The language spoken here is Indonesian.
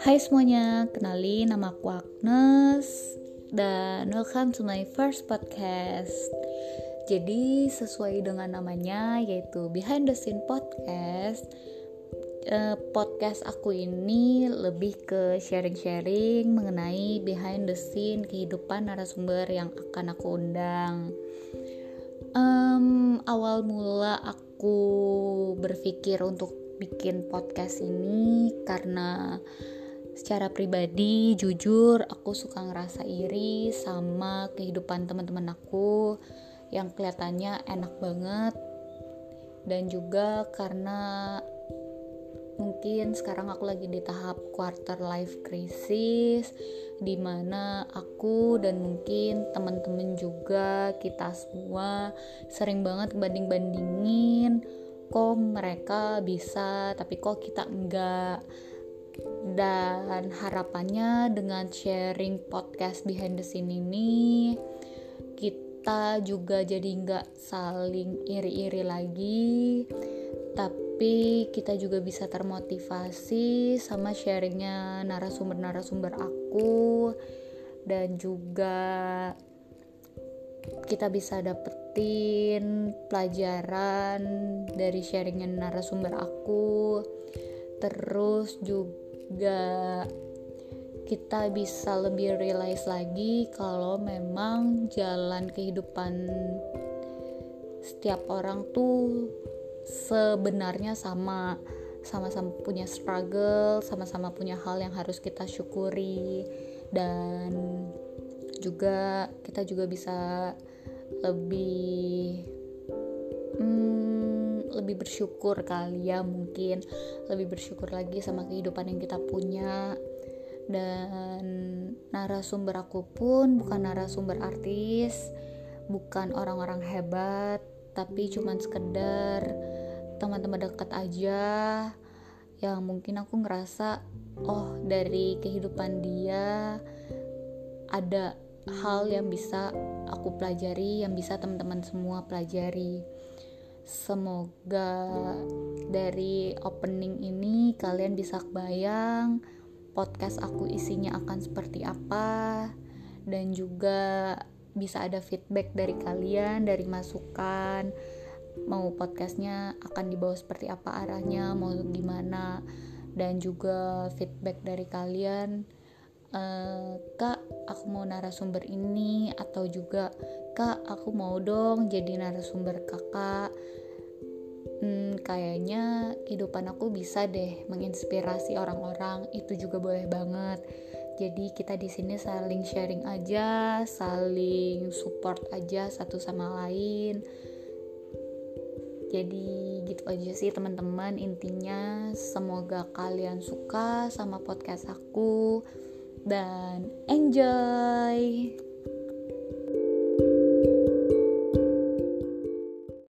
Hai semuanya, kenalin nama aku Agnes dan welcome to my first podcast. Jadi sesuai dengan namanya yaitu Behind the Scene Podcast. Uh, podcast aku ini lebih ke sharing-sharing mengenai behind the scene kehidupan narasumber yang akan aku undang. Um, awal mula aku berpikir untuk bikin podcast ini karena secara pribadi jujur aku suka ngerasa iri sama kehidupan teman-teman aku yang kelihatannya enak banget dan juga karena mungkin sekarang aku lagi di tahap quarter life crisis di mana aku dan mungkin teman-teman juga kita semua sering banget banding-bandingin kok mereka bisa tapi kok kita enggak. Dan harapannya dengan sharing podcast behind the scene ini kita juga jadi nggak saling iri-iri lagi tapi kita juga bisa termotivasi sama sharingnya narasumber-narasumber aku. Dan juga kita bisa dapetin pelajaran dari sharingnya narasumber aku. Terus juga kita bisa lebih realize lagi kalau memang jalan kehidupan setiap orang tuh sebenarnya sama sama-sama punya struggle, sama-sama punya hal yang harus kita syukuri. Dan juga kita juga bisa lebih lebih bersyukur kali ya mungkin. Lebih bersyukur lagi sama kehidupan yang kita punya. Dan narasumber aku pun bukan narasumber artis bukan orang-orang hebat tapi cuman sekedar teman-teman dekat aja yang mungkin aku ngerasa oh dari kehidupan dia ada hal yang bisa aku pelajari yang bisa teman-teman semua pelajari. Semoga dari opening ini kalian bisa kebayang podcast aku isinya akan seperti apa dan juga bisa ada feedback dari kalian, dari masukan mau podcastnya akan dibawa seperti apa arahnya, mau gimana dan juga feedback dari kalian. Uh, kak aku mau narasumber ini atau juga kak aku mau dong jadi narasumber kakak. Hmm, kayaknya kehidupan aku bisa deh menginspirasi orang-orang itu juga boleh banget. Jadi kita di sini saling sharing aja saling support aja satu sama lain jadi gitu aja sih teman-teman. Intinya semoga kalian suka sama podcast aku. Dan enjoy